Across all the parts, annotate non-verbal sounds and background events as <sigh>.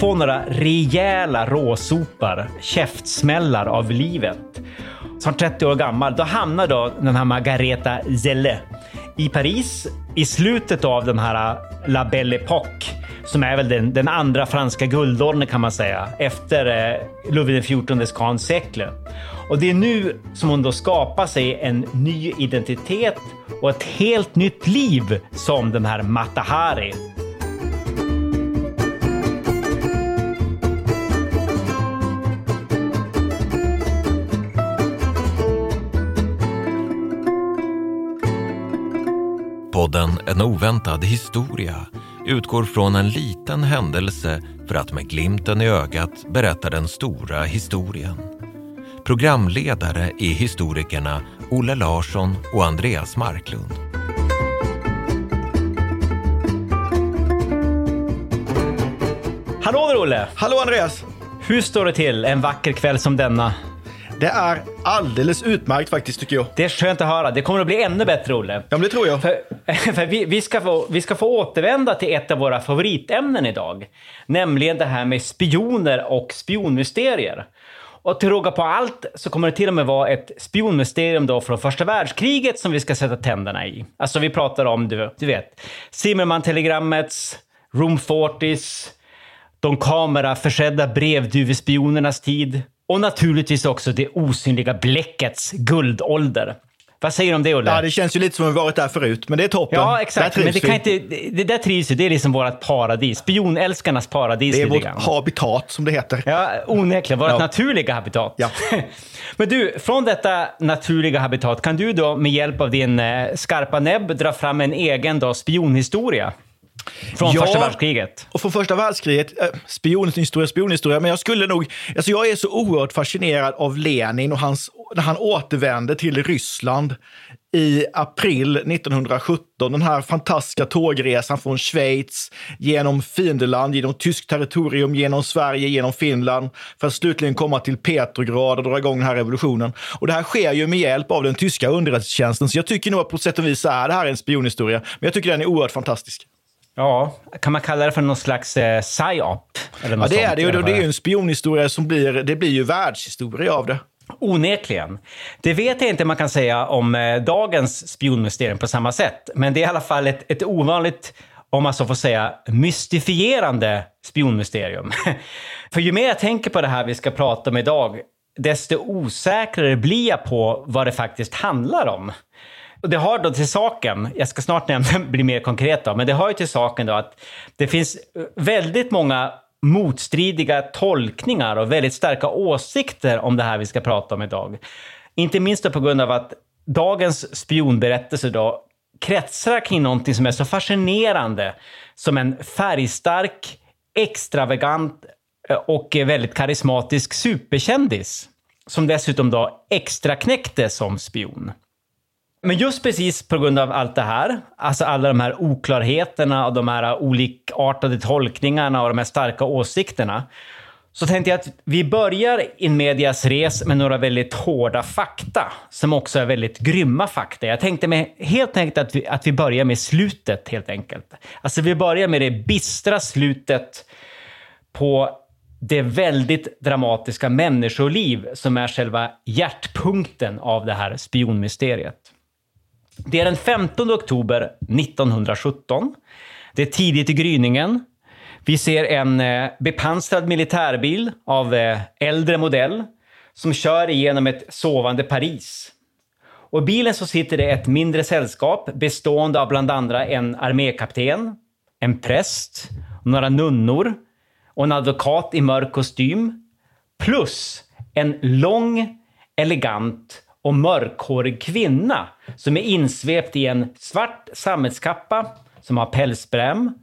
Få några rejäla råsopar, käftsmällar av livet. Som 30 år gammal, då hamnar då den här Margareta Zelle i Paris i slutet av den här äh, La Belle Époque som är väl den, den andra franska guldåldern kan man säga efter eh, Louis XIVs kansekel. Och det är nu som hon då skapar sig en ny identitet och ett helt nytt liv som den här Matahari. Podden En oväntad historia utgår från en liten händelse för att med glimten i ögat berätta den stora historien. Programledare är historikerna Olle Larsson och Andreas Marklund. Hallå där Olle! Hallå Andreas! Hur står det till en vacker kväll som denna? Det är alldeles utmärkt faktiskt tycker jag. Det är skönt att höra. Det kommer att bli ännu bättre, Olle. Ja, men det tror jag. För, <laughs> för vi, vi, ska få, vi ska få återvända till ett av våra favoritämnen idag. Nämligen det här med spioner och spionmysterier. Och till råga på allt så kommer det till och med vara ett spionmysterium då från första världskriget som vi ska sätta tänderna i. Alltså vi pratar om, du, du vet, Zimmermann-telegrammets, Room 40s, de kameraförsedda brevduvespionernas tid och naturligtvis också det osynliga bläckets guldålder. Vad säger du om det, Olle? Ja, det känns ju lite som att vi varit där förut, men det är toppen. Ja, exakt. Men det, kan inte, det, där trivs ju. Det är liksom vårt paradis. Spionälskarnas paradis. det är vårt grann. habitat, som det heter. Ja, onekligen. Vårt Ja. naturliga habitat. Ja. <laughs> Men du, från detta naturliga habitat, kan du då med hjälp av din eh, skarpa näbb dra fram en egen då, spionhistoria? Från Ja. första världskriget. Och från första världskriget, äh, spionhistoria, spionhistoria, men jag skulle nog, alltså jag är så oerhört fascinerad av Lenin och hans, när han återvände till Ryssland i april 1917. Den här fantastiska tågresan från Schweiz genom fiendeland, genom tyskt territorium, genom Sverige, genom Finland, för att slutligen komma till Petrograd och dra igång den här revolutionen. Och det här sker ju med hjälp av den tyska underrättelsetjänsten, så jag tycker nog att på sätt och vis är det här en spionhistoria. Men jag tycker den är oerhört fantastisk. Ja, kan man kalla det för någon slags eh, psyop? Eller Ja, något det sånt är det alla Det är ju en spionhistoria som blir, det blir ju världshistoria av det. Onekligen. Det vet jag inte man kan säga om eh, dagens spionmysterium på samma sätt. Men det är i alla fall ett, ett ovanligt, om man så får säga, mystifierande spionmysterium. <laughs> För ju mer jag tänker på det här vi ska prata om idag, desto osäkrare blir jag på vad det faktiskt handlar om. Och det har då till saken, jag ska snart nämna, <laughs> bli mer konkret då, men det har ju till saken då att det finns väldigt många motstridiga tolkningar och väldigt starka åsikter om det här vi ska prata om idag. Inte minst då på grund av att dagens spionberättelse då kretsar kring någonting som är så fascinerande som en färgstark, extravagant eh, och väldigt karismatisk superkändis som dessutom då extra knäckte som spion. Men just precis på grund av allt det här, alltså alla de här oklarheterna och de här olikartade tolkningarna och de här starka åsikterna, så tänkte jag att vi börjar in medias res med några väldigt hårda fakta, som också är väldigt grymma fakta. Jag tänkte mig helt enkelt att vi, att vi börjar med slutet, helt enkelt. Alltså vi börjar med det bistra slutet på det väldigt dramatiska människoliv som är själva hjärtpunkten av det här spionmysteriet. Det är den 15 oktober 1917. Det är tidigt i gryningen. Vi ser en eh, bepansrad militärbil av eh, äldre modell som kör igenom ett sovande Paris. Och i bilen så sitter det ett mindre sällskap bestående av bland andra en armékapten, en präst, några nunnor och en advokat i mörk kostym. Plus en lång, elegant och mörkhårig kvinna som är insvept i en svart sammetskappa som har pälsbräm.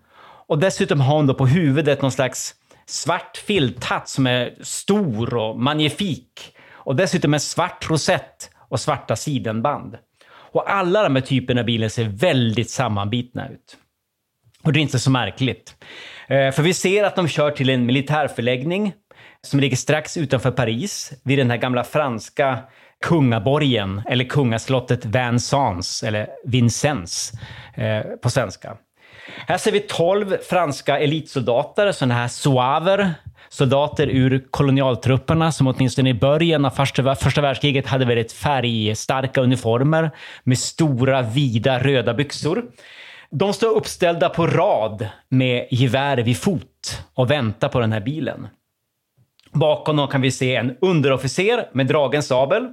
Och dessutom har hon då på huvudet någon slags svart filthatt som är stor och magnifik. Och dessutom en svart rosett och svarta sidenband. Och alla de här typerna av bilar ser väldigt sammanbitna ut. Och det är inte så märkligt. Eh, för vi ser att de kör till en militärförläggning som ligger strax utanför Paris, vid den här gamla franska kungaborgen, eller kungaslottet Vincennes, eller Vincennes eh, på svenska. Här ser vi 12 franska elitsoldater, sådana här soaver, soldater ur kolonialtrupperna som åtminstone i början av första, första världskriget hade väldigt färgstarka uniformer med stora, vida röda byxor. De står uppställda på rad med gevär vid fot och väntar på den här bilen. Bakom dem kan vi se en underofficer med dragen sabel.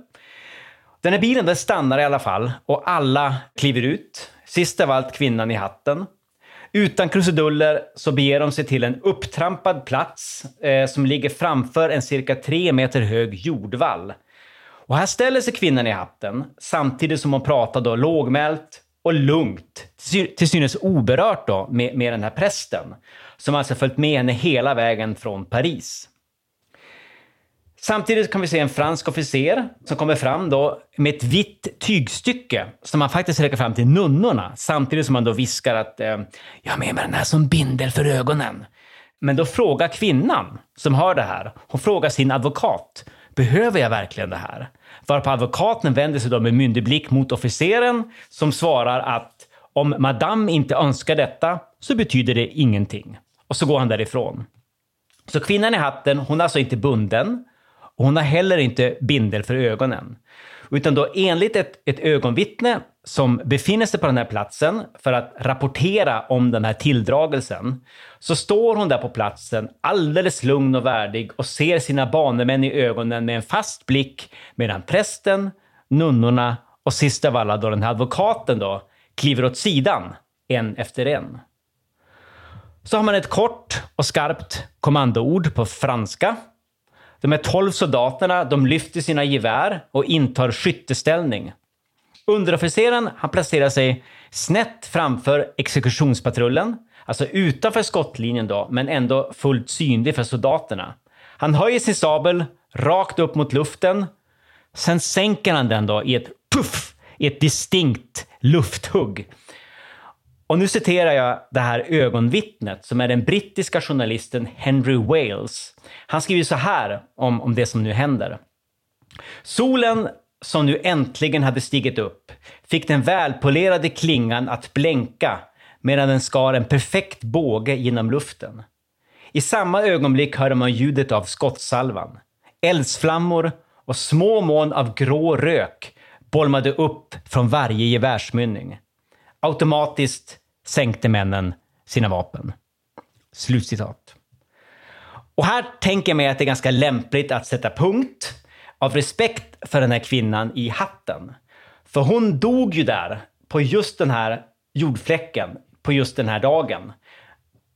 Den här bilen den stannar i alla fall och alla kliver ut. Sist av allt kvinnan i hatten. Utan krusiduller så beger de sig till en upptrampad plats eh, som ligger framför en cirka tre meter hög jordvall. Och här ställer sig kvinnan i hatten samtidigt som hon pratar då lågmält och lugnt, till synes oberört då, med, med den här prästen som alltså följt med henne hela vägen från Paris. Samtidigt kan vi se en fransk officer som kommer fram då med ett vitt tygstycke som han faktiskt räcker fram till nunnorna samtidigt som han då viskar att eh, “Jag har med mig den här som bindel för ögonen”. Men då frågar kvinnan som hör det här, hon frågar sin advokat “Behöver jag verkligen det här?” Varpå advokaten vänder sig då med myndig blick mot officeren som svarar att om madame inte önskar detta så betyder det ingenting. Och så går han därifrån. Så kvinnan i hatten, hon är alltså inte bunden. Och hon har heller inte bindel för ögonen. Utan då enligt ett, ett ögonvittne som befinner sig på den här platsen för att rapportera om den här tilldragelsen, så står hon där på platsen alldeles lugn och värdig och ser sina banemän i ögonen med en fast blick medan prästen, nunnorna och sist av alla då den här advokaten då kliver åt sidan en efter en. Så har man ett kort och skarpt kommandoord på franska de här tolv soldaterna de lyfter sina gevär och intar skytteställning. Underofficeren han placerar sig snett framför exekutionspatrullen, alltså utanför skottlinjen då, men ändå fullt synlig för soldaterna. Han höjer sin sabel rakt upp mot luften. Sen sänker han den då i ett puff, i ett distinkt lufthugg. Och nu citerar jag det här ögonvittnet som är den brittiska journalisten Henry Wales. Han skriver så här om, om det som nu händer. Solen som nu äntligen hade stigit upp fick den välpolerade klingan att blänka medan den skar en perfekt båge genom luften. I samma ögonblick hörde man ljudet av skottsalvan. Eldsflammor och små moln av grå rök bolmade upp från varje gevärsmynning. Automatiskt sänkte männen sina vapen. Slutcitat. Och här tänker jag mig att det är ganska lämpligt att sätta punkt av respekt för den här kvinnan i hatten. För hon dog ju där, på just den här jordfläcken, på just den här dagen.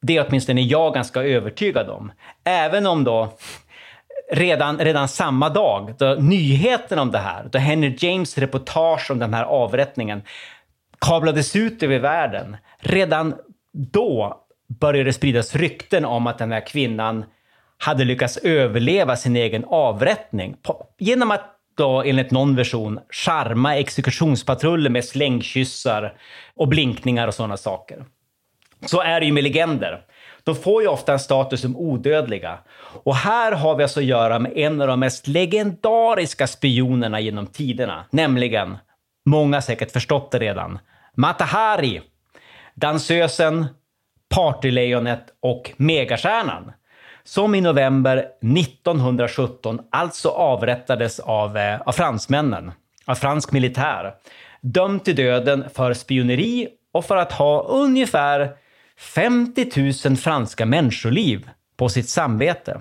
Det är åtminstone jag ganska övertygad om. Även om då redan, redan samma dag, då nyheten om det här, då Henry James reportage om den här avrättningen kablades ut över världen. Redan då började det spridas rykten om att den här kvinnan hade lyckats överleva sin egen avrättning genom att då enligt någon version charma exekutionspatruller med slängkyssar och blinkningar och sådana saker. Så är det ju med legender. De får ju ofta en status som odödliga. Och här har vi alltså att göra med en av de mest legendariska spionerna genom tiderna, nämligen Många säkert förstått det redan. Matahari, dansösen, partylejonet och megastjärnan. Som i november 1917 alltså avrättades av, eh, av fransmännen, av fransk militär. Dömd till döden för spioneri och för att ha ungefär 50 000 franska människoliv på sitt samvete.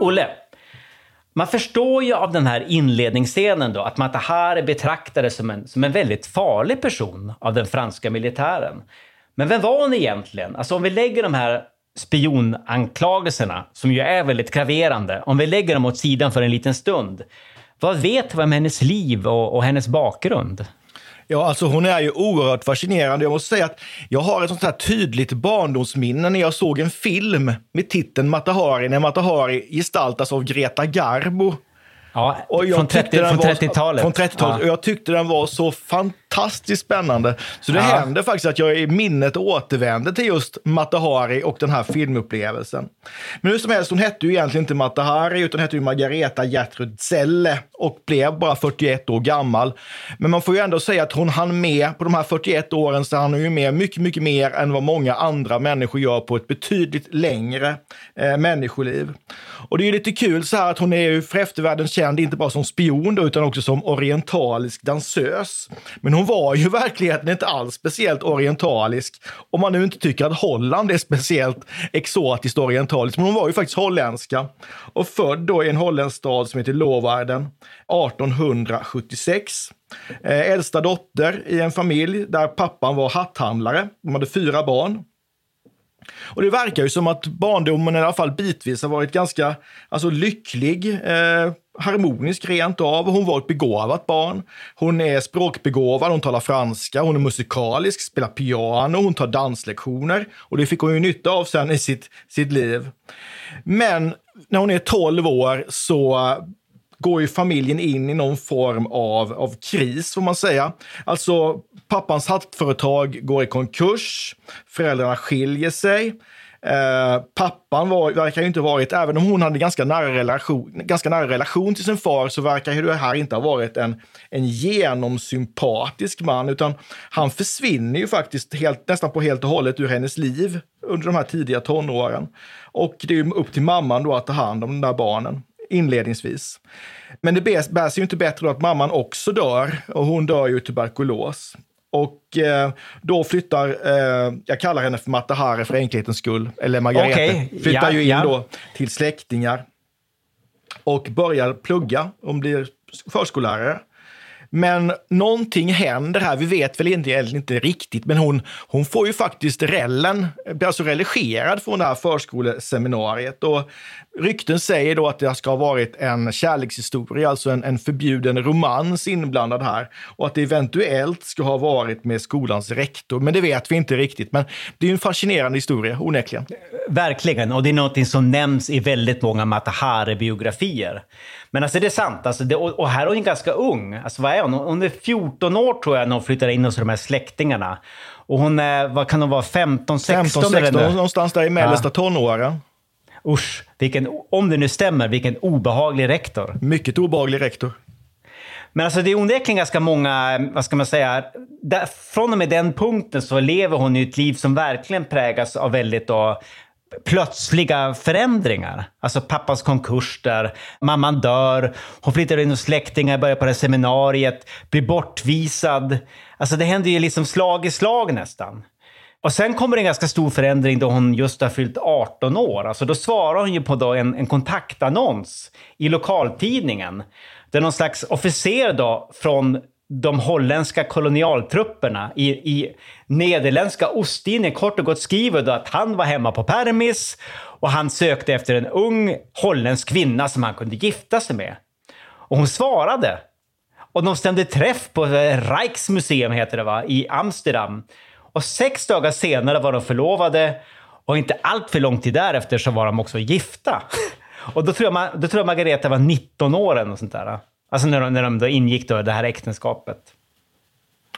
Olle, man förstår ju av den här inledningsscenen då att Matahari betraktades som en, som en väldigt farlig person av den franska militären. Men vem var hon egentligen? Alltså om vi lägger de här spionanklagelserna, som ju är väldigt graverande, om vi lägger dem åt sidan för en liten stund. Vad vet vi om hennes liv och, och hennes bakgrund? Ja, alltså hon är ju oerhört fascinerande. Jag måste säga att jag har ett sånt här tydligt barndomsminne när jag såg en film med titeln Matahari, när Matahari gestaltas av Greta Garbo. Ja, från 30-talet. Från 30-talet. Ja. Och jag tyckte den var så fantastiskt spännande. Så det ja. händer faktiskt att jag i minnet återvänder till just Matahari och den här filmupplevelsen. Men hur som helst, hon hette ju egentligen inte Matahari utan hette ju Margareta Gertrud Zelle och blev bara 41 år gammal. Men man får ju ändå säga att hon hann med på de här 41 åren så han är ju med mycket, mycket mer än vad många andra människor gör på ett betydligt längre eh, människoliv. Och det är ju lite kul så här att hon är ju för eftervärlden känd inte bara som spion då, utan också som orientalisk dansös. Men hon var ju i <laughs> verkligheten inte alls speciellt orientalisk, om man nu inte tycker att Holland är speciellt exotiskt orientaliskt. Men hon var ju faktiskt holländska och född då i en holländsk stad som heter Lovarden 1876. Eh, äldsta dotter i en familj där pappan var hatthandlare. De hade fyra barn. Och det verkar ju som att barndomen i alla fall bitvis har varit ganska alltså, lycklig, eh, harmonisk rent av. Hon var ett begåvat barn. Hon är språkbegåvad, hon talar franska, hon är musikalisk, spelar piano, hon tar danslektioner. Och det fick hon ju nytta av sen i sitt, sitt liv. Men när hon är 12 år så går ju familjen in i någon form av, av kris, får man säga. Alltså, pappans hattföretag går i konkurs, föräldrarna skiljer sig. Eh, pappan var, verkar ju inte ha varit, även om hon hade ganska nära relation, ganska nära relation till sin far, så verkar det här inte ha varit en, en genomsympatisk man, utan han försvinner ju faktiskt helt, nästan på helt och hållet ur hennes liv under de här tidiga tonåren. Och det är upp till mamman då att ta hand om de där barnen inledningsvis. Men det bär sig ju inte bättre då att mamman också dör och hon dör ju tuberkulos. Och eh, då flyttar, eh, jag kallar henne för Matahari för enkelhetens skull, eller Margareta, okay. flyttar ja, ju in ja. då till släktingar och börjar plugga. Hon blir förskollärare. Men någonting händer här. Vi vet väl inte, inte riktigt, men hon, hon får ju faktiskt rellen, blir alltså religerad från det här förskoleseminariet. Och rykten säger då att det ska ha varit en kärlekshistoria, alltså en, en förbjuden romans inblandad här. Och att det eventuellt ska ha varit med skolans rektor, men det vet vi inte riktigt. Men det är en fascinerande historia, onekligen. Verkligen, och det är någonting som nämns i väldigt många Matahari-biografier. Men alltså det är sant, alltså det, och här är hon ganska ung. Alltså vad är hon? Hon är 14 år tror jag när hon flyttar in hos de här släktingarna. Och hon är, vad kan hon vara, 15, 16? 15, 16, någonstans där i mellersta ja. tonåren. Usch, vilken, om det nu stämmer, vilken obehaglig rektor. Mycket obehaglig rektor. Men alltså det är onekligen ganska många, vad ska man säga, där, från och med den punkten så lever hon ju ett liv som verkligen prägas av väldigt då, plötsliga förändringar. Alltså pappas konkurs där, mamman dör, hon flyttar in hos släktingar, börjar på det här seminariet, blir bortvisad. Alltså det händer ju liksom slag i slag nästan. Och sen kommer en ganska stor förändring då hon just har fyllt 18 år. Alltså då svarar hon ju på då en, en kontaktannons i lokaltidningen. Där någon slags officer då från de holländska kolonialtrupperna i, i nederländska Ostindien kort och gott skriver då att han var hemma på permis och han sökte efter en ung holländsk kvinna som han kunde gifta sig med. Och hon svarade. Och de stämde träff på eh, Rijksmuseum heter det va, i Amsterdam. Och sex dagar senare var de förlovade och inte allt för lång tid därefter så var de också gifta. <laughs> Och då tror jag, då tror jag Margareta var 19 år eller sånt där. Alltså när de, när de då ingick då det här äktenskapet.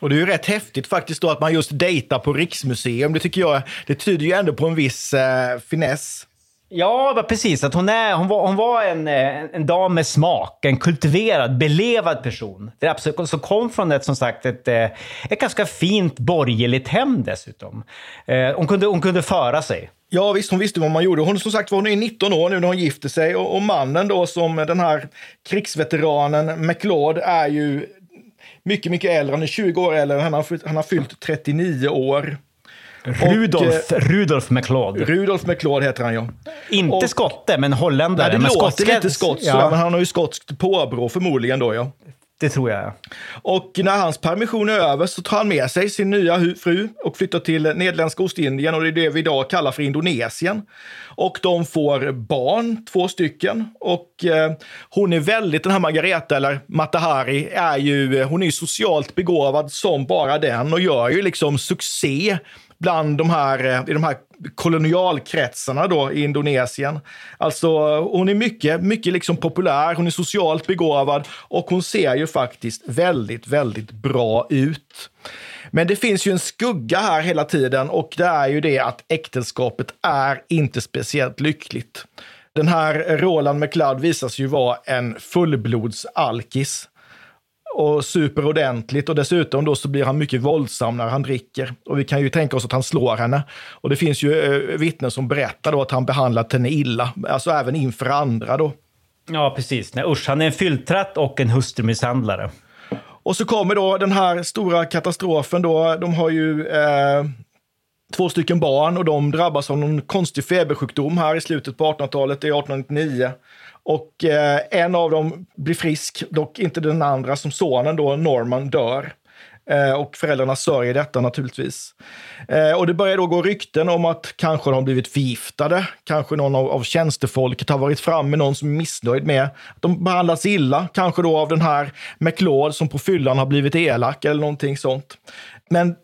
Och det är ju rätt häftigt faktiskt då att man just dejtar på Riksmuseum. Det tycker jag, det tyder ju ändå på en viss eh, finess. Ja, precis. Att hon, är, hon var, hon var en, en, en dam med smak, en kultiverad, belevad person. Det är absolut, som kom från ett, som sagt, ett, eh, ett ganska fint borgerligt hem dessutom. Eh, hon kunde, hon kunde föra sig. Ja, visst, hon visste vad man gjorde. Hon som sagt var hon är 19 år nu när hon gifter sig och, och mannen då som den här krigsveteranen McLeod är ju mycket, mycket äldre. Han är 20 år äldre. Han har, han har fyllt 39 år. Rudolf, och, eh, Rudolf McLeod. Rudolf McLeod heter han, ja. Inte och, skotte, men holländare. Nej, det men låter skotska, lite skotskt, ja. men han har ju skotskt påbrå förmodligen då, ja. Det tror jag. Och när hans permission är över så tar han med sig sin nya fru och flyttar till Nederländska Ostindien och det är det vi idag kallar för Indonesien. Och de får barn, två stycken. Och eh, hon är väldigt, den här Margareta, eller Matahari, är ju, eh, hon är socialt begåvad som bara den och gör ju liksom succé bland de här, eh, i de här kolonialkretsarna då i Indonesien. Alltså hon är mycket, mycket liksom populär, hon är socialt begåvad och hon ser ju faktiskt väldigt, väldigt bra ut. Men det finns ju en skugga här hela tiden och det är ju det att äktenskapet är inte speciellt lyckligt. Den här Roland McLeod visas ju vara en fullblodsalkis och super ordentligt och dessutom då så blir han mycket våldsam när han dricker. Och vi kan ju tänka oss att han slår henne. Och det finns ju eh, vittnen som berättar då att han behandlat henne illa, alltså även inför andra då. Ja, precis. Nej, usch, han är en fylltratt och en hustrumisshandlare. Och så kommer då den här stora katastrofen då. De har ju eh, två stycken barn och de drabbas av någon konstig febersjukdom här i slutet på 1800-talet, det är 1899. Och eh, en av dem blir frisk, dock inte den andra som sonen då, Norman, dör. Eh, och föräldrarna sörjer detta naturligtvis. Eh, och det börjar då gå rykten om att kanske de har blivit förgiftade. Kanske någon av, av tjänstefolket har varit framme, någon som är missnöjd med att de behandlas illa. Kanske då av den här McLeod som på fyllan har blivit elak eller någonting sånt. Men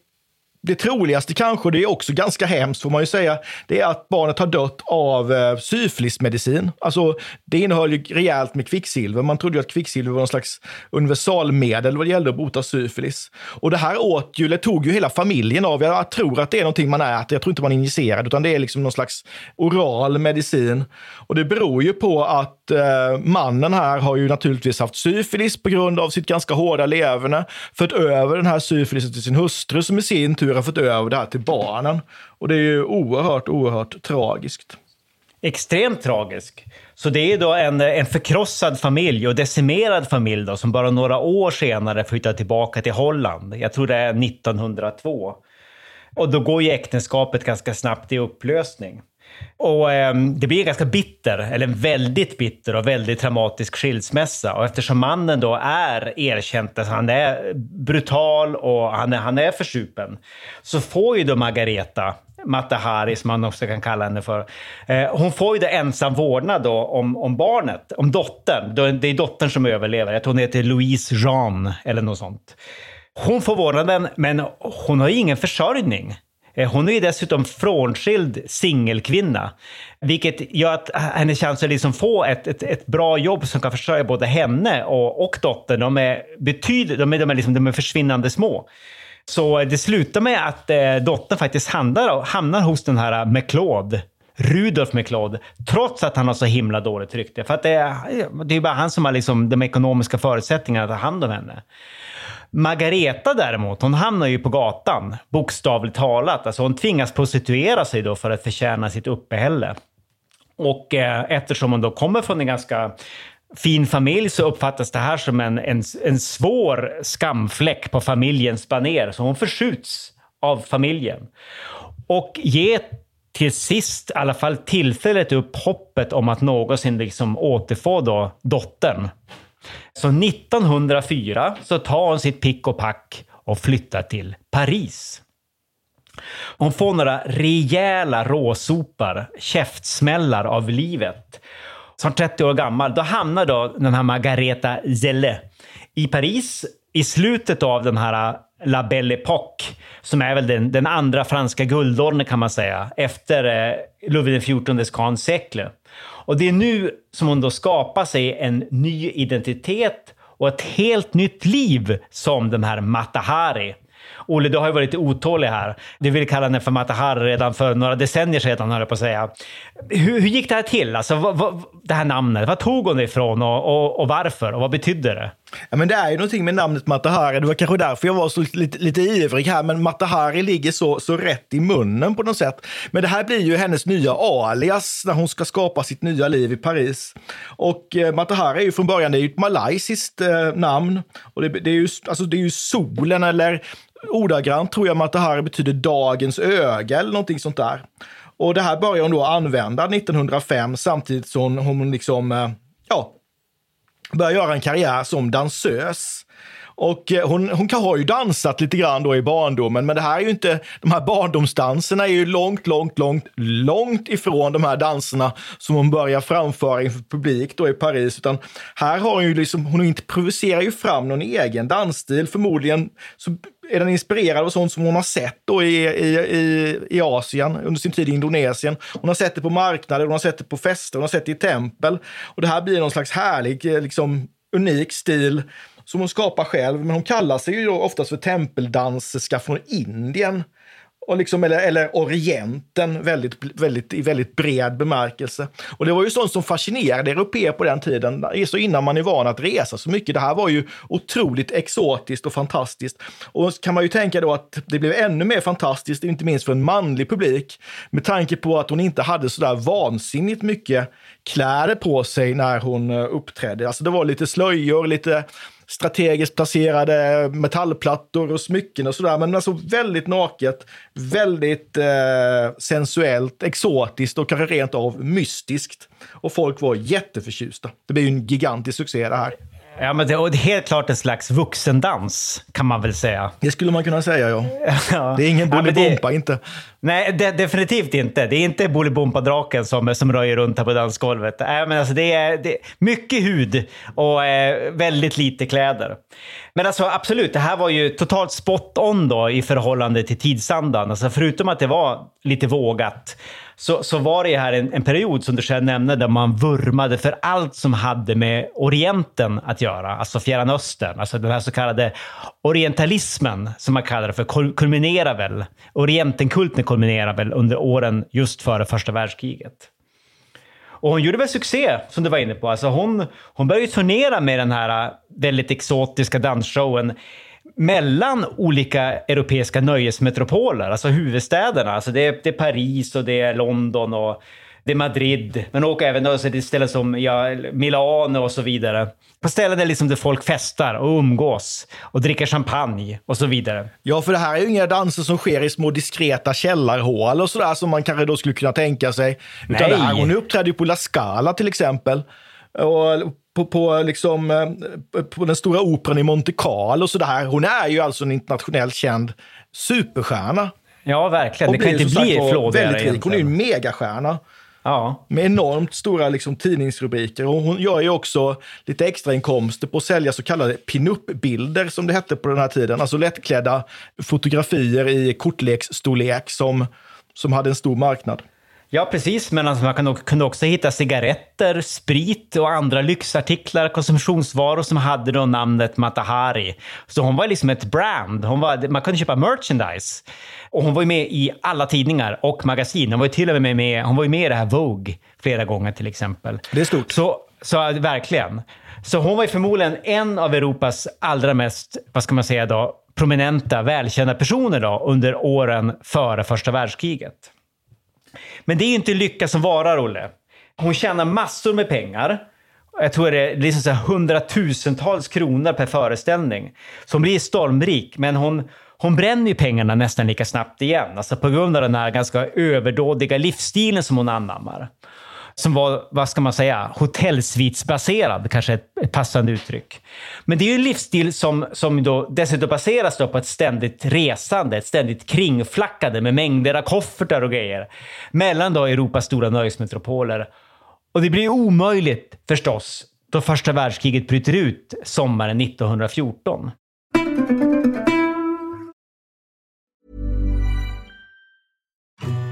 det troligaste kanske, det är också ganska hemskt får man ju säga, det är att barnet har dött av eh, syfilismedicin. Alltså, det innehöll ju rejält med kvicksilver. Man trodde ju att kvicksilver var någon slags universalmedel vad det gällde att bota syfilis. Och det här åt ju, eller tog ju hela familjen av. Jag tror att det är någonting man äter. Jag tror inte man injicerar utan det är liksom någon slags oral medicin. Och det beror ju på att eh, mannen här har ju naturligtvis haft syfilis på grund av sitt ganska hårda leverne. Fört över den här syfilisen till sin hustru som i sin tur har fått över det här till barnen. Och det är ju oerhört, oerhört tragiskt. Extremt tragiskt. Så det är då en, en förkrossad familj och decimerad familj då, som bara några år senare flyttar tillbaka till Holland. Jag tror det är 1902. Och då går ju äktenskapet ganska snabbt i upplösning. Och eh, det blir en ganska bitter, eller en väldigt bitter och väldigt traumatisk skilsmässa. Och eftersom mannen då är erkänt, alltså han är brutal och han är, han är försupen, så får ju då Margareta, Matahari som man också kan kalla henne för, eh, hon får ju då ensam vårdnad då om, om barnet, om dottern. Det är dottern som överlever. Jag tror hon heter Louise Jean eller något sånt. Hon får vårdnaden, men hon har ingen försörjning. Eh, hon är ju dessutom frånskild singelkvinna, vilket gör att hennes chanser att liksom få ett, ett, ett, bra jobb som kan försörja både henne och, och dottern, de är, betyd, de är, de är, liksom, de är försvinnande små. Så det slutar med att eh, dottern faktiskt hamnar, hamnar hos den här McLeod, Rudolf McLeod, trots att han har så himla dåligt rykte. För att det, det är bara han som har liksom de ekonomiska förutsättningarna att ta hand om henne. Margareta däremot, hon hamnar ju på gatan, bokstavligt talat. Alltså hon tvingas prostituera sig då för att förtjäna sitt uppehälle. Och eh, eftersom hon då kommer från en ganska fin familj så uppfattas det här som en, en, en svår skamfläck på familjens baner. Så hon förskjuts av familjen. Och ger till sist i alla fall tillfället upp hoppet om att någonsin liksom återfå då dottern. Så 1904 så tar hon sitt pick och pack och flyttar till Paris. Hon får några rejäla råsopar, käftsmällar av livet. Som 30 år gammal, då hamnar då den här Margareta Zelle i Paris i slutet av den här äh, La Belle Époque, som är väl den, den andra franska guldåldern kan man säga, efter eh, Louis XIVs Grand Secle. Och det är nu som hon då skapar sig en ny identitet och ett helt nytt liv som den här Matahari. Olle, du har ju varit otålig här. Du vill kalla henne för Matahari redan för några decennier sedan, höll jag på att säga. Hur, hur gick det här till? Alltså, vad, vad, det här namnet, vad tog hon det ifrån och, och, och varför? Och vad betydde det? Ja, men det är ju någonting med namnet Matahari. Det var kanske därför jag var så lite, lite ivrig här. Men Matahari ligger så, så rätt i munnen på något sätt. Men det här blir ju hennes nya alias när hon ska skapa sitt nya liv i Paris. Och eh, Matahari är ju från början det är ju ett malaysiskt eh, namn. Och det, det, är ju, alltså, det är ju solen eller ordagrant tror jag Matahari betyder dagens öga eller någonting sånt där. Och det här börjar hon då använda 1905 samtidigt som hon liksom, eh, ja, börjar göra en karriär som dansös. Och eh, hon, hon har ju dansat lite grann då i barndomen, men det här är ju inte, de här barndomsdanserna är ju långt, långt, långt, långt ifrån de här danserna som hon börjar framföra inför publik då i Paris. Utan här har hon ju liksom, hon improviserar ju fram någon egen dansstil. Förmodligen så är den inspirerad av sånt som hon har sett då i, i, i, i Asien under sin tid i Indonesien. Hon har sett det på marknader, hon har sett det på fester, hon har sett det i tempel. Och det här blir någon slags härlig, eh, liksom unik stil som hon skapar själv. Men hon kallar sig ju oftast för tempeldanserska från Indien och liksom, eller, eller Orienten väldigt, väldigt, i väldigt bred bemärkelse. Och det var ju sånt som fascinerade europeer på den tiden, så innan man är van att resa så mycket. Det här var ju otroligt exotiskt och fantastiskt. Och kan man ju tänka då att det blev ännu mer fantastiskt, inte minst för en manlig publik, med tanke på att hon inte hade så där vansinnigt mycket kläder på sig när hon eh, uppträdde. Alltså det var lite slöjor, lite strategiskt placerade metallplattor och smycken och sådär. Men alltså väldigt naket, väldigt eh, sensuellt, exotiskt och kanske rent av mystiskt. Och folk var jätteförtjusta. Det blev ju en gigantisk succé det här. Ja, men det är helt klart en slags vuxendans, kan man väl säga. Det skulle man kunna säga, ja. <laughs> ja. Det är ingen Bolibompa, ja, inte. Nej, de, definitivt inte. Det är inte Bolibompa-draken som, som röjer runt här på dansgolvet. Äh, men alltså det, är, det är mycket hud och eh, väldigt lite kläder. Men alltså absolut, det här var ju totalt spot on då i förhållande till tidsandan. Alltså förutom att det var lite vågat så, så var det här en, en period som du själv nämnde där man vurmade för allt som hade med Orienten att göra, alltså Fjärran Östern, alltså den här så kallade orientalismen som man kallar det för, kulminerar väl, Orientenkulten kulminerar väl under åren just före första världskriget. Och hon gjorde väl succé, som du var inne på. Alltså hon, hon började turnera med den här äh, väldigt exotiska dansshowen mellan olika europeiska nöjesmetropoler, alltså huvudstäderna. Alltså det, är, det är Paris och det är London och det är Madrid, men åker även till ställen som ja, Milano och så vidare. På ställen där, liksom där folk festar och umgås och dricker champagne och så vidare. Ja, för det här är ju inga danser som sker i små diskreta källarhål och sådär som man kanske då skulle kunna tänka sig. Utan Nej. Det här, hon uppträdde ju på La Scala till exempel. Och på, på, liksom, eh, på den stora operan i Monte Carlo och sådär. Hon är ju alltså en internationellt känd superstjärna. Ja, verkligen. det kan inte bli flådigare. Hon är ju en megastjärna. Ja. Med enormt stora liksom, tidningsrubriker. Och hon gör ju också lite extrainkomster på att sälja så kallade pinup-bilder som det hette på den här tiden. Alltså lättklädda fotografier i kortleksstorlek som, som hade en stor marknad. Ja, precis. Men alltså man kunde också hitta cigaretter, sprit och andra lyxartiklar, konsumtionsvaror som hade då namnet Matahari. Så hon var liksom ett brand. Hon var, man kunde köpa merchandise. Och hon var ju med i alla tidningar och magasin. Hon var ju till och med med, hon var ju med i det här Vogue flera gånger till exempel. Det är stort. Så, så verkligen. Så hon var ju förmodligen en av Europas allra mest, vad ska man säga då, prominenta, välkända personer då under åren före första världskriget. Men det är ju inte lycka som varar, Olle. Hon tjänar massor med pengar. jag tror det är liksom så här hundratusentals kronor per föreställning. Så hon blir stormrik, men hon, hon bränner ju pengarna nästan lika snabbt igen. Alltså på grund av den här ganska överdådiga livsstilen som hon anammar. Som var, vad ska man säga, hotellsvitsbaserad, kanske ett, ett passande uttryck. Men det är ju en livsstil som, som då dessutom baseras då på ett ständigt resande, ett ständigt kringflackande med mängder av koffertar och grejer mellan då Europas stora nöjesmetropoler. Och det blir omöjligt förstås då första världskriget bryter ut sommaren 1914.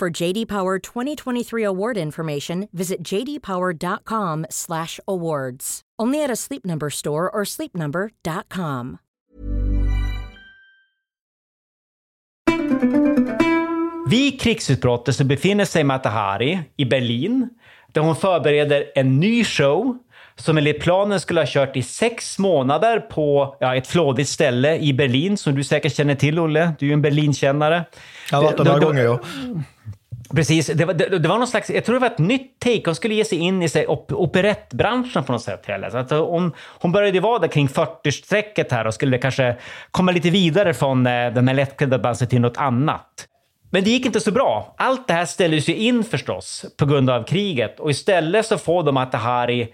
For JD Power 2023 award information, visit jdpower.com/awards. Only at a Sleep Number store or sleepnumber.com. Vid krigsutbrottet så befinner sig Mata Hari i Berlin där hon förbereder en ny show som enligt planen skulle ha kört i sex månader på ja, ett flådigt ställe i Berlin som du säkert känner till, Olle. Du är ju en Berlinkännare. Jag har varit där några gånger, ja. Precis. Det var, det, det, var någon slags, jag tror det var ett nytt take. Hon skulle ge sig in i sig, op, operettbranschen på något sätt. Heller. Alltså, hon, hon började vara där kring 40-strecket här och skulle kanske komma lite vidare från eh, den här lättklädda dansen till något annat. Men det gick inte så bra. Allt det här ställdes ju in förstås på grund av kriget och istället så får de Atahari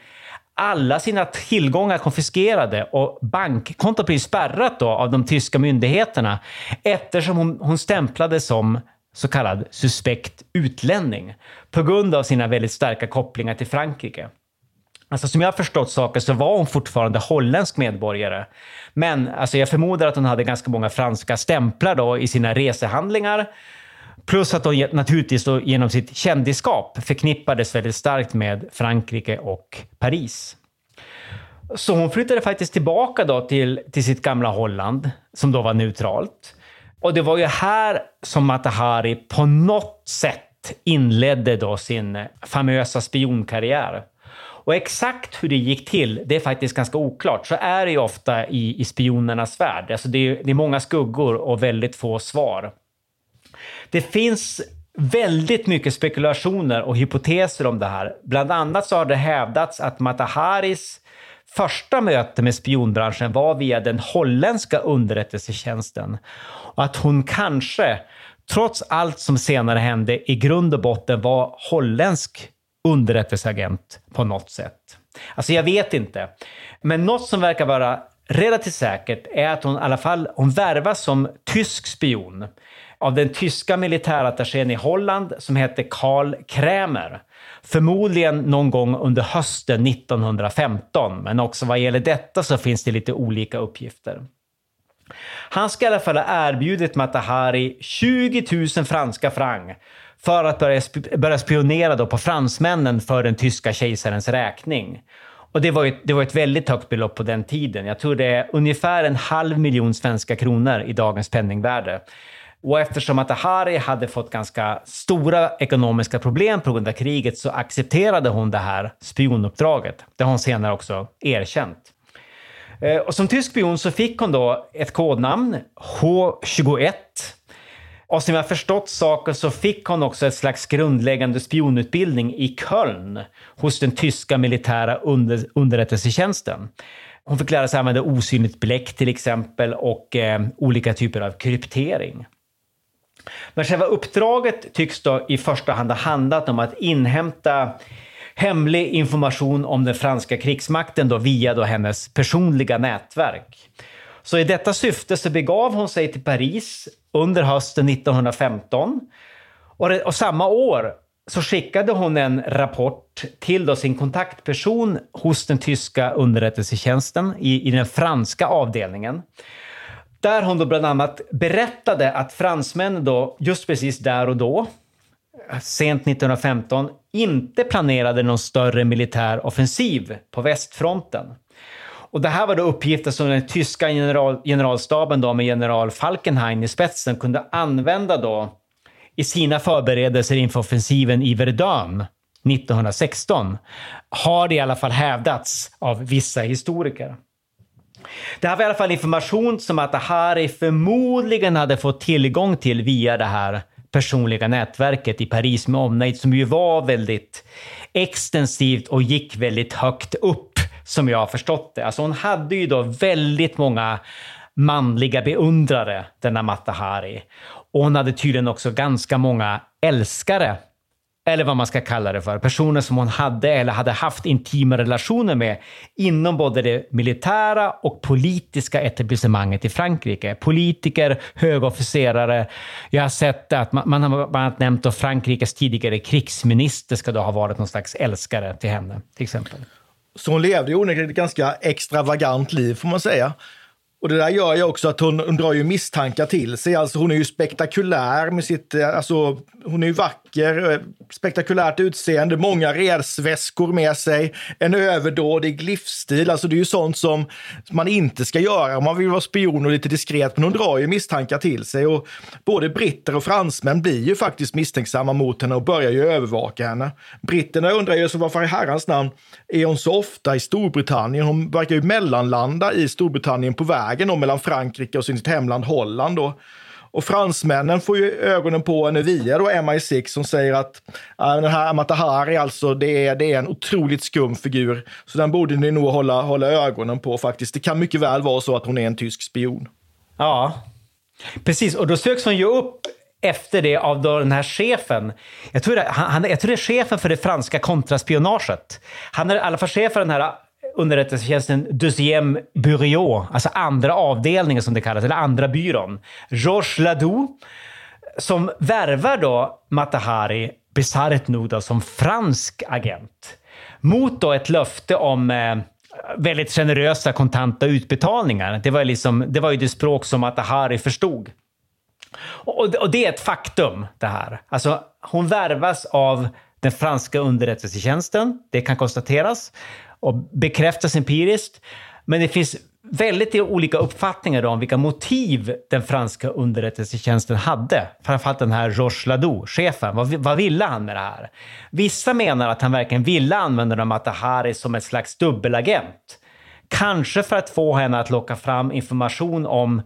alla sina tillgångar konfiskerade och bankkontot blir spärrat då av de tyska myndigheterna eftersom hon, hon stämplades som så kallad suspekt utlänning på grund av sina väldigt starka kopplingar till Frankrike. Alltså som jag har förstått saker så var hon fortfarande holländsk medborgare. Men alltså jag förmodar att hon hade ganska många franska stämplar då i sina resehandlingar. Plus att hon naturligtvis då genom sitt kändisskap förknippades väldigt starkt med Frankrike och Paris. Så hon flyttade faktiskt tillbaka då till, till sitt gamla Holland, som då var neutralt. Och det var ju här som Matahari på något sätt inledde då sin famösa spionkarriär. Och exakt hur det gick till, det är faktiskt ganska oklart. Så är det ju ofta i, i spionernas värld. Alltså det, är, det är många skuggor och väldigt få svar. Det finns väldigt mycket spekulationer och hypoteser om det här. Bland annat så har det hävdats att Mataharis första möte med spionbranschen var via den holländska underrättelsetjänsten. Och att hon kanske, trots allt som senare hände, i grund och botten var holländsk underrättelseagent på något sätt. Alltså jag vet inte. Men något som verkar vara relativt säkert är att hon i alla fall hon värvas som tysk spion av den tyska militärattachén i Holland som hette Karl Krämer. Förmodligen någon gång under hösten 1915, men också vad gäller detta så finns det lite olika uppgifter. Han ska i alla fall ha erbjudit Matahari 20 000 franska franc för att börja, sp börja spionera då på fransmännen för den tyska kejsarens räkning. Och det var, ett, det var ett väldigt högt belopp på den tiden. Jag tror det är ungefär en halv miljon svenska kronor i dagens penningvärde. Och eftersom att Ahari hade fått ganska stora ekonomiska problem på grund av kriget så accepterade hon det här spionuppdraget. Det har hon senare också erkänt. Eh, och som tysk spion så fick hon då ett kodnamn, H21. Och som jag förstått saken så fick hon också ett slags grundläggande spionutbildning i Köln hos den tyska militära under, underrättelsetjänsten. Hon fick lära sig använda osynligt bläck till exempel och eh, olika typer av kryptering. Men själva uppdraget tycks då i första hand ha handlat om att inhämta hemlig information om den franska krigsmakten då via då hennes personliga nätverk. Så i detta syfte så begav hon sig till Paris under hösten 1915 och, och samma år så skickade hon en rapport till då sin kontaktperson hos den tyska underrättelsetjänsten i, i den franska avdelningen. Där hon då bland annat berättade att fransmännen då, just precis där och då, sent 1915, inte planerade någon större militär offensiv på västfronten. Och det här var då uppgifter som den tyska general, generalstaben då med general Falkenhayn i spetsen kunde använda då i sina förberedelser inför offensiven i Verdun 1916, har det i alla fall hävdats av vissa historiker. Det här var i alla fall information som Atahari förmodligen hade fått tillgång till via det här personliga nätverket i Paris med omnejd som ju var väldigt extensivt och gick väldigt högt upp som jag har förstått det. Alltså hon hade ju då väldigt många manliga beundrare, denna Matahari. Och hon hade tydligen också ganska många älskare eller vad man ska kalla det för, personer som hon hade eller hade haft intima relationer med inom både det militära och politiska etablissemanget i Frankrike. Politiker, högofficerare. Jag har sett att man, man har bland annat nämnt att Frankrikes tidigare krigsminister ska då ha varit någon slags älskare till henne, till exempel. Så hon levde ju onekligen ett ganska extravagant liv, får man säga. Och det där gör ju också att hon, hon drar ju misstankar till sig. Alltså hon är ju spektakulär med sitt, eh, alltså hon är ju vacker, eh, spektakulärt utseende, många resväskor med sig, en överdådig livsstil. Alltså det är ju sånt som man inte ska göra om man vill vara spion och lite diskret. Men hon drar ju misstankar till sig och både britter och fransmän blir ju faktiskt misstänksamma mot henne och börjar ju övervaka henne. Britterna undrar ju så varför i herrans namn är hon så ofta i Storbritannien? Hon verkar ju mellanlanda i Storbritannien på vägen mellan Frankrike och sitt hemland Holland. Då. Och fransmännen får ju ögonen på henne via då MI6 som säger att äh, den här Amatahari alltså, det är, det är en otroligt skum figur. Så den borde ni nog hålla, hålla ögonen på faktiskt. Det kan mycket väl vara så att hon är en tysk spion. Ja, precis. Och då söks hon ju upp efter det av då den här chefen. Jag tror, det, han, jag tror det är chefen för det franska kontraspionaget. Han är i alla fall chef för den här underrättelsetjänsten Deuxième Bureau, alltså andra avdelningen som det kallas, eller andra byrån. Georges Ladoux, som värvar då Matahari, bisarrt nog då, som fransk agent. Mot då ett löfte om eh, väldigt generösa kontanta utbetalningar. Det var, liksom, det var ju det språk som Matahari förstod. Och, och det är ett faktum det här. Alltså, hon värvas av den franska underrättelsetjänsten. Det kan konstateras och bekräftas empiriskt. Men det finns väldigt olika uppfattningar om vilka motiv den franska underrättelsetjänsten hade. Framförallt den här Georges Ladoux, chefen. Vad, vad ville han med det här? Vissa menar att han verkligen ville använda Matahari som ett slags dubbelagent. Kanske för att få henne att locka fram information om,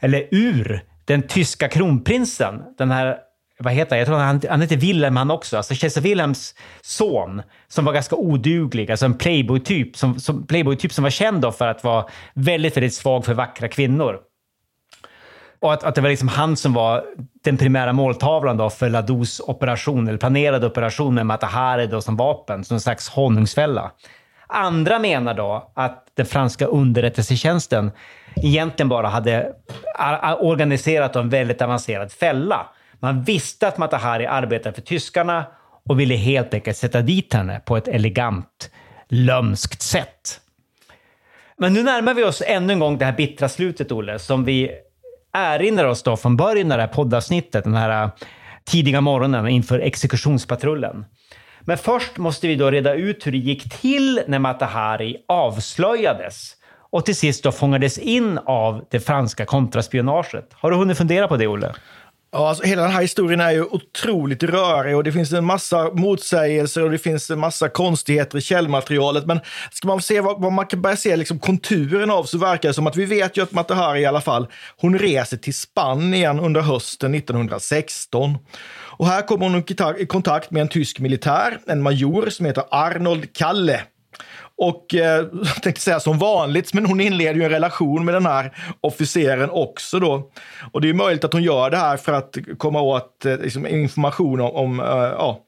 eller ur, den tyska kronprinsen. Den här vad heter han? Jag tror han, han heter Wilhelm han också. Alltså Kejsar Willems son som var ganska oduglig. Alltså en playboy-typ som, som, playboy som var känd för att vara väldigt, väldigt svag för vackra kvinnor. Och att, att det var liksom han som var den primära måltavlan då för Ladous operation, eller planerade operation med Matahari då som vapen, som en slags honungsfälla. Andra menar då att den franska underrättelsetjänsten egentligen bara hade organiserat en väldigt avancerad fälla man visste att Matahari arbetade för tyskarna och ville helt enkelt sätta dit henne på ett elegant, lömskt sätt. Men nu närmar vi oss ännu en gång det här bittra slutet, Olle, som vi erinrar oss då från början av det här poddavsnittet, den här eh, tidiga morgonen inför exekutionspatrullen. Men först måste vi då reda ut hur det gick till när Matahari avslöjades och till sist då fångades in av det franska kontraspionaget. Har du hunnit fundera på det, Olle? Ja, alltså, hela den här historien är ju otroligt rörig och det finns en massa motsägelser och det finns en massa konstigheter i källmaterialet. Men ska man se vad, vad man kan börja se liksom konturen av så verkar det som att vi vet ju att Matahari i alla fall, hon reser till Spanien under hösten 1916. Och här kommer hon i kontakt med en tysk militär, en major som heter Arnold Kalle. Och eh, jag <laughs> tänkte säga som vanligt, men hon inleder ju en relation med den här officeren också då. Och det är möjligt att hon gör det här för att komma åt eh, liksom, information om, om, eh, ja,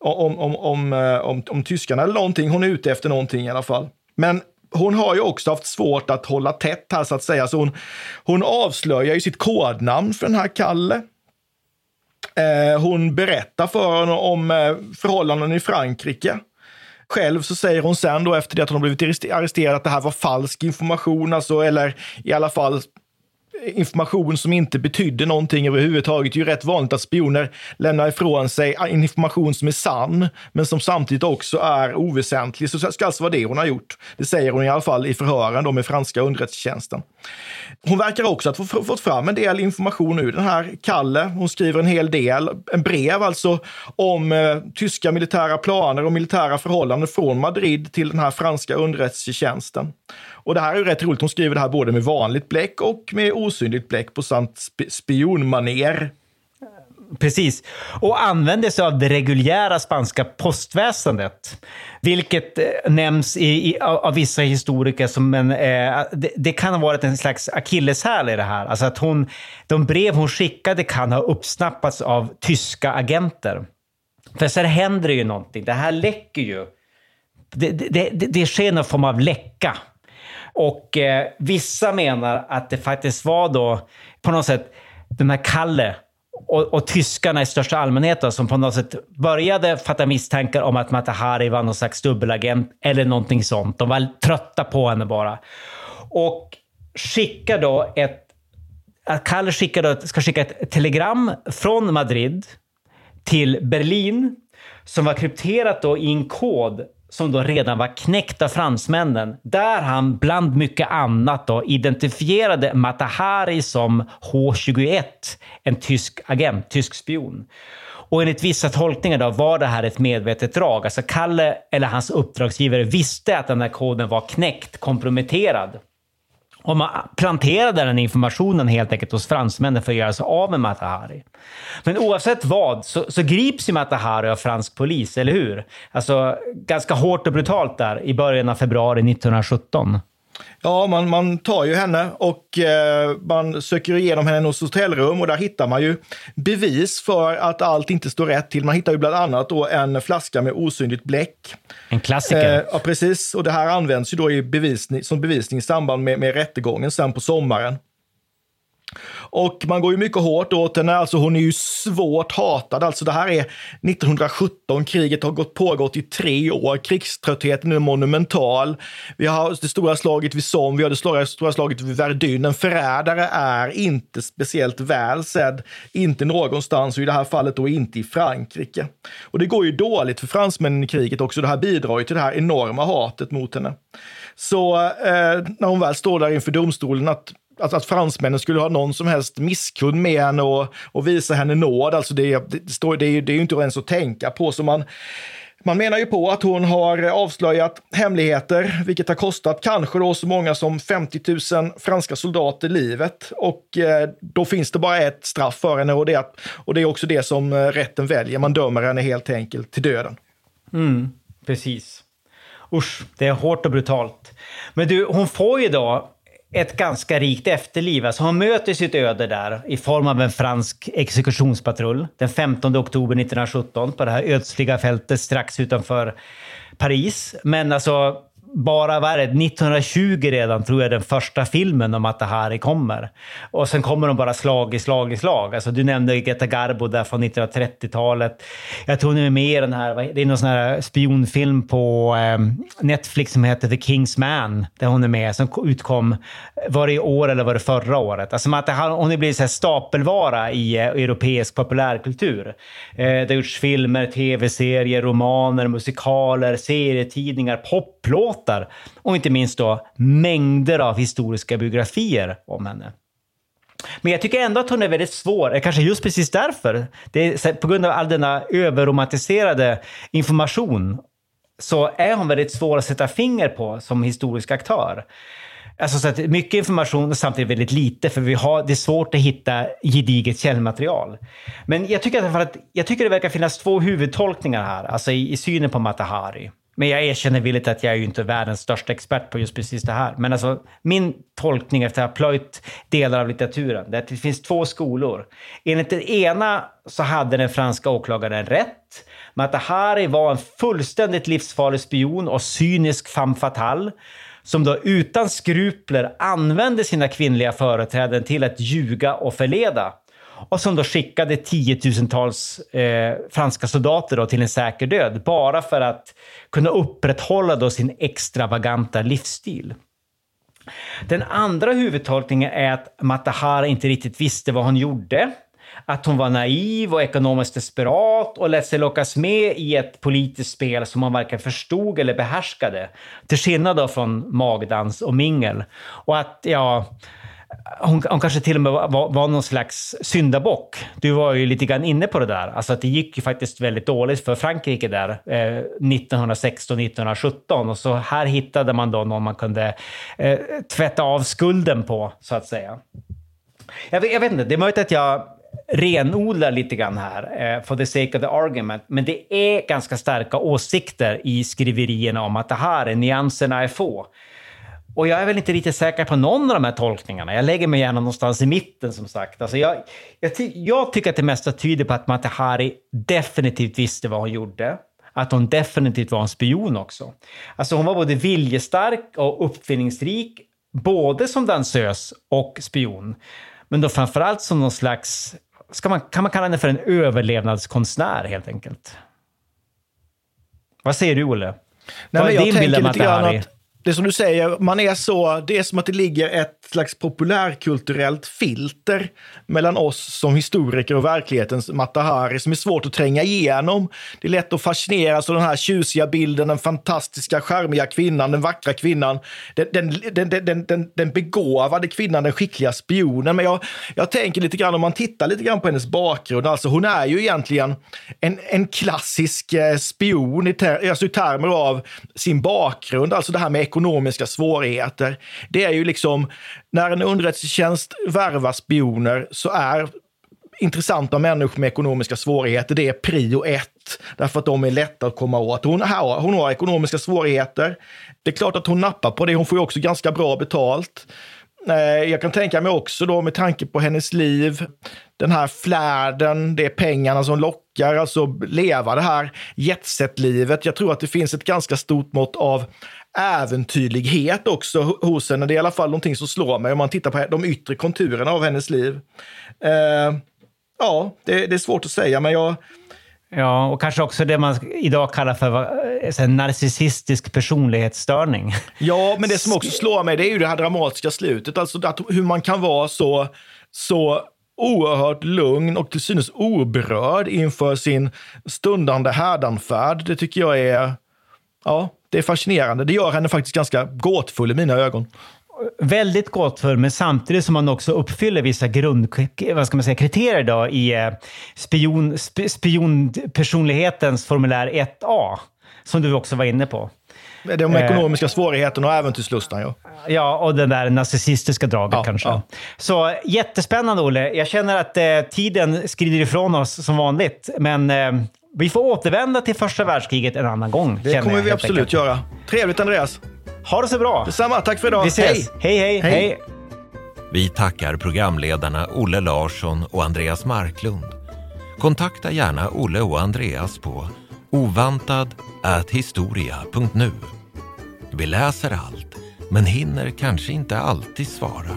om, om, om, eh, om, om tyskarna eller någonting. Hon är ute efter någonting i alla fall. Men hon har ju också haft svårt att hålla tätt här så att säga. Så hon, hon avslöjar ju sitt kodnamn för den här Kalle. Eh, hon berättar för honom om eh, förhållanden i Frankrike. Själv så säger hon sen då efter det att hon har blivit arresterad att det här var falsk information, alltså, eller i alla fall information som inte betydde någonting överhuvudtaget. Det är ju rätt vanligt att spioner lämnar ifrån sig information som är sann, men som samtidigt också är oväsentlig. Så det ska alltså vara det hon har gjort. Det säger hon i alla fall i förhören då med franska underrättelsetjänsten. Hon verkar också ha fått fram en del information ur den här Kalle. Hon skriver en hel del, en brev alltså, om eh, tyska militära planer och militära förhållanden från Madrid till den här franska underrättelsetjänsten. Och det här är ju rätt roligt. Hon skriver det här både med vanligt bläck och med osynligt bläck på sant sp spionmaner. Precis. Och använder sig av det reguljära spanska postväsendet. Vilket eh, nämns i, i, av vissa historiker som en... Eh, det, det, kan ha varit en slags akilleshäl i det här. Alltså att hon, de brev hon skickade kan ha uppsnappats av tyska agenter. För sen händer det ju någonting. Det här läcker ju. Det, det, det, det sker någon form av läcka. Och eh, vissa menar att det faktiskt var då på något sätt den här Kalle och, och tyskarna i största allmänhet då, som på något sätt började fatta misstankar om att Matahari var någon slags dubbelagent eller någonting sånt. De var trötta på henne bara. Och skickar då ett... Att Kalle skickar då, ska skicka ett telegram från Madrid till Berlin som var krypterat då i en kod som då redan var knäckt av fransmännen, där han bland mycket annat då identifierade Matahari som H21, en tysk agent, tysk spion. Och enligt vissa tolkningar då var det här ett medvetet drag. Alltså Kalle eller hans uppdragsgivare visste att den här koden var knäckt, komprometterad. Och man planterade den informationen helt enkelt hos fransmännen för att göra sig av med Matahari. Men oavsett vad så, så grips ju Matahari av fransk polis, eller hur? Alltså ganska hårt och brutalt där i början av februari 1917. Ja, man, man tar ju henne och eh, man söker igenom hennes hotellrum och där hittar man ju bevis för att allt inte står rätt till. Man hittar ju bland annat då en flaska med osynligt bläck. En klassiker. Eh, ja, precis. Och det här används ju då i bevisning, som bevisning i samband med, med rättegången sen på sommaren. Och man går ju mycket hårt åt henne, alltså hon är ju svårt hatad. Alltså det här är 1917, kriget har gått, pågått i tre år, krigströttheten är monumental. Vi har det stora slaget vid Somme, vi har det stora, slaget vid Verdun. En förrädare är inte speciellt väl sedd, inte någonstans och i det här fallet då inte i Frankrike. Och det går ju dåligt för fransmännen i kriget också, det här bidrar ju till det här enorma hatet mot henne. Så eh, när hon väl står där inför domstolen, att att, att fransmännen skulle ha någon som helst misskund med henne och, och visa henne nåd. Alltså det, det, står, det, är, det är ju inte ens att tänka på. Så man, man menar ju på att hon har avslöjat hemligheter, vilket har kostat kanske då så många som 50 000 franska soldater livet. Och eh, då finns det bara ett straff för henne och det, är, och det är också det som eh, rätten väljer. Man dömer henne helt enkelt till döden. Mm, precis. Usch, det är hårt och brutalt. Men du, hon får ju då ett ganska rikt efterliv. Alltså han möter sitt öde där i form av en fransk exekutionspatrull den 15 oktober 1917 på det här ödsliga fältet strax utanför Paris. Men alltså bara, vad är det, 1920 redan tror jag den första filmen om att det här kommer. Och sen kommer de bara slag i slag i slag. Alltså, du nämnde Greta Garbo där från 1930-talet. Jag tror ni är med i den här, det är någon sån här spionfilm på ehm, Netflix som heter The King's Man, där hon är med, som utkom, var det i år eller var det förra året? Alltså att hon har blivit så här stapelvara i eh, europeisk populärkultur. Eh, det har gjorts filmer, tv-serier, romaner, musikaler, serietidningar, pop plåtar och inte minst då mängder av historiska biografier om henne. Men jag tycker ändå att hon är väldigt svår, eh, kanske just precis därför. Det är, på grund av all denna överromantiserade information så är hon väldigt svår att sätta finger på som historisk aktör. Alltså så att mycket information och samtidigt väldigt lite, för vi har, det är svårt att hitta gediget källmaterial. Men jag tycker, att, jag tycker det verkar finnas två huvudtolkningar här, alltså i, i synen på Matahari. Men jag erkänner villigt att jag är ju inte världens största expert på just precis det här. Men alltså, min tolkning efter att ha plöjt delar av litteraturen, är att det finns två skolor. Enligt den ena så hade den franska åklagaren rätt. Matahari var en fullständigt livsfarlig spion och cynisk femme fatale som då utan skrupler använde sina kvinnliga företräden till att ljuga och förleda. Och som då skickade tiotusentals eh, franska soldater då till en säker död, bara för att kunna upprätthålla då sin extravaganta livsstil. Den andra huvudtolkningen är att Matahara inte riktigt visste vad hon gjorde att hon var naiv och ekonomiskt desperat och lät sig lockas med i ett politiskt spel som hon varken förstod eller behärskade. Till skillnad då från magdans och mingel. Och att, ja, hon, hon kanske till och med var, var någon slags syndabock. Du var ju lite grann inne på det där. Alltså att det gick ju faktiskt väldigt dåligt för Frankrike där eh, 1916-1917. Och så här hittade man då någon man kunde eh, tvätta av skulden på, så att säga. Jag, jag vet inte, det är möjligt att jag renodlar lite grann här, eh, for the sake of the argument. Men det är ganska starka åsikter i skriverierna om att det här är nyanserna är få. Och jag är väl inte riktigt säker på någon av de här tolkningarna. Jag lägger mig gärna någonstans i mitten som sagt. Alltså jag, jag, ty jag tycker att det mesta tyder på att Matahari definitivt visste vad hon gjorde. Att hon definitivt var en spion också. Alltså hon var både viljestark och uppfinningsrik, både som dansös och spion. Men då framförallt som någon slags, ska man, kan man kalla henne för en överlevnadskonstnär helt enkelt? Vad säger du, Olle? Nej, Vad är din bild av Matahari? Det är som du säger, man är så, det är som att det ligger ett slags populärkulturellt filter mellan oss som historiker och verklighetens Matahari som är svårt att tränga igenom. Det är lätt att fascineras av den här tjusiga bilden, den fantastiska, charmiga kvinnan, den vackra kvinnan, den, den, den, den, den begåvade kvinnan, den skickliga spionen. Men jag, jag tänker lite grann, om man tittar lite grann på hennes bakgrund, alltså hon är ju egentligen en, en klassisk eh, spion i, ter, alltså i termer av sin bakgrund, alltså det här med ekonomiska svårigheter. Det är ju liksom, när en underrättelsetjänst värvar spioner så är intressanta människor med ekonomiska svårigheter, det är prio ett. Därför att de är lätta att komma åt. Hon har, hon har ekonomiska svårigheter. Det är klart att hon nappar på det. Hon får ju också ganska bra betalt. Eh, jag kan tänka mig också då med tanke på hennes liv, den här flärden, det är pengarna som lockar, alltså leva det här jetset-livet. Jag tror att det finns ett ganska stort mått av äventyrlighet också hos henne. Det är i alla fall någonting som slår mig om man tittar på de yttre konturerna av hennes liv. Eh, ja, det, det, är svårt att säga, men jag... Ja, och kanske också det man idag kallar för en narcissistisk personlighetsstörning. Ja, men det som också <laughs> slår mig det är ju det här dramatiska slutet. Alltså att hur man kan vara så, så oerhört lugn och till synes oberörd inför sin stundande härdanfärd. Det tycker jag är... Ja, det är fascinerande. Det gör henne faktiskt ganska gåtfull i mina ögon. Väldigt gåtfull, men samtidigt som man också uppfyller vissa grund, vad ska man säga, kriterier då i eh, spion, spionpersonlighetens formulär 1A, som du också var inne på. De eh, ekonomiska svårigheterna och äventyrslustan. Ja. ja, och det där narcissistiska draget ja, kanske. Ja. Så jättespännande, Olle. Jag känner att eh, tiden skrider ifrån oss som vanligt, men eh, vi får återvända till första världskriget en annan gång. Det kommer vi absolut enkelt. göra. Trevligt Andreas. Ha det så bra. Detsamma. Tack för idag. Vi ses. Hej, hej, hej. hej. Vi tackar programledarna Olle Larsson och Andreas Marklund. Kontakta gärna Olle och Andreas på ovantad.historia.nu. Vi läser allt, men hinner kanske inte alltid svara.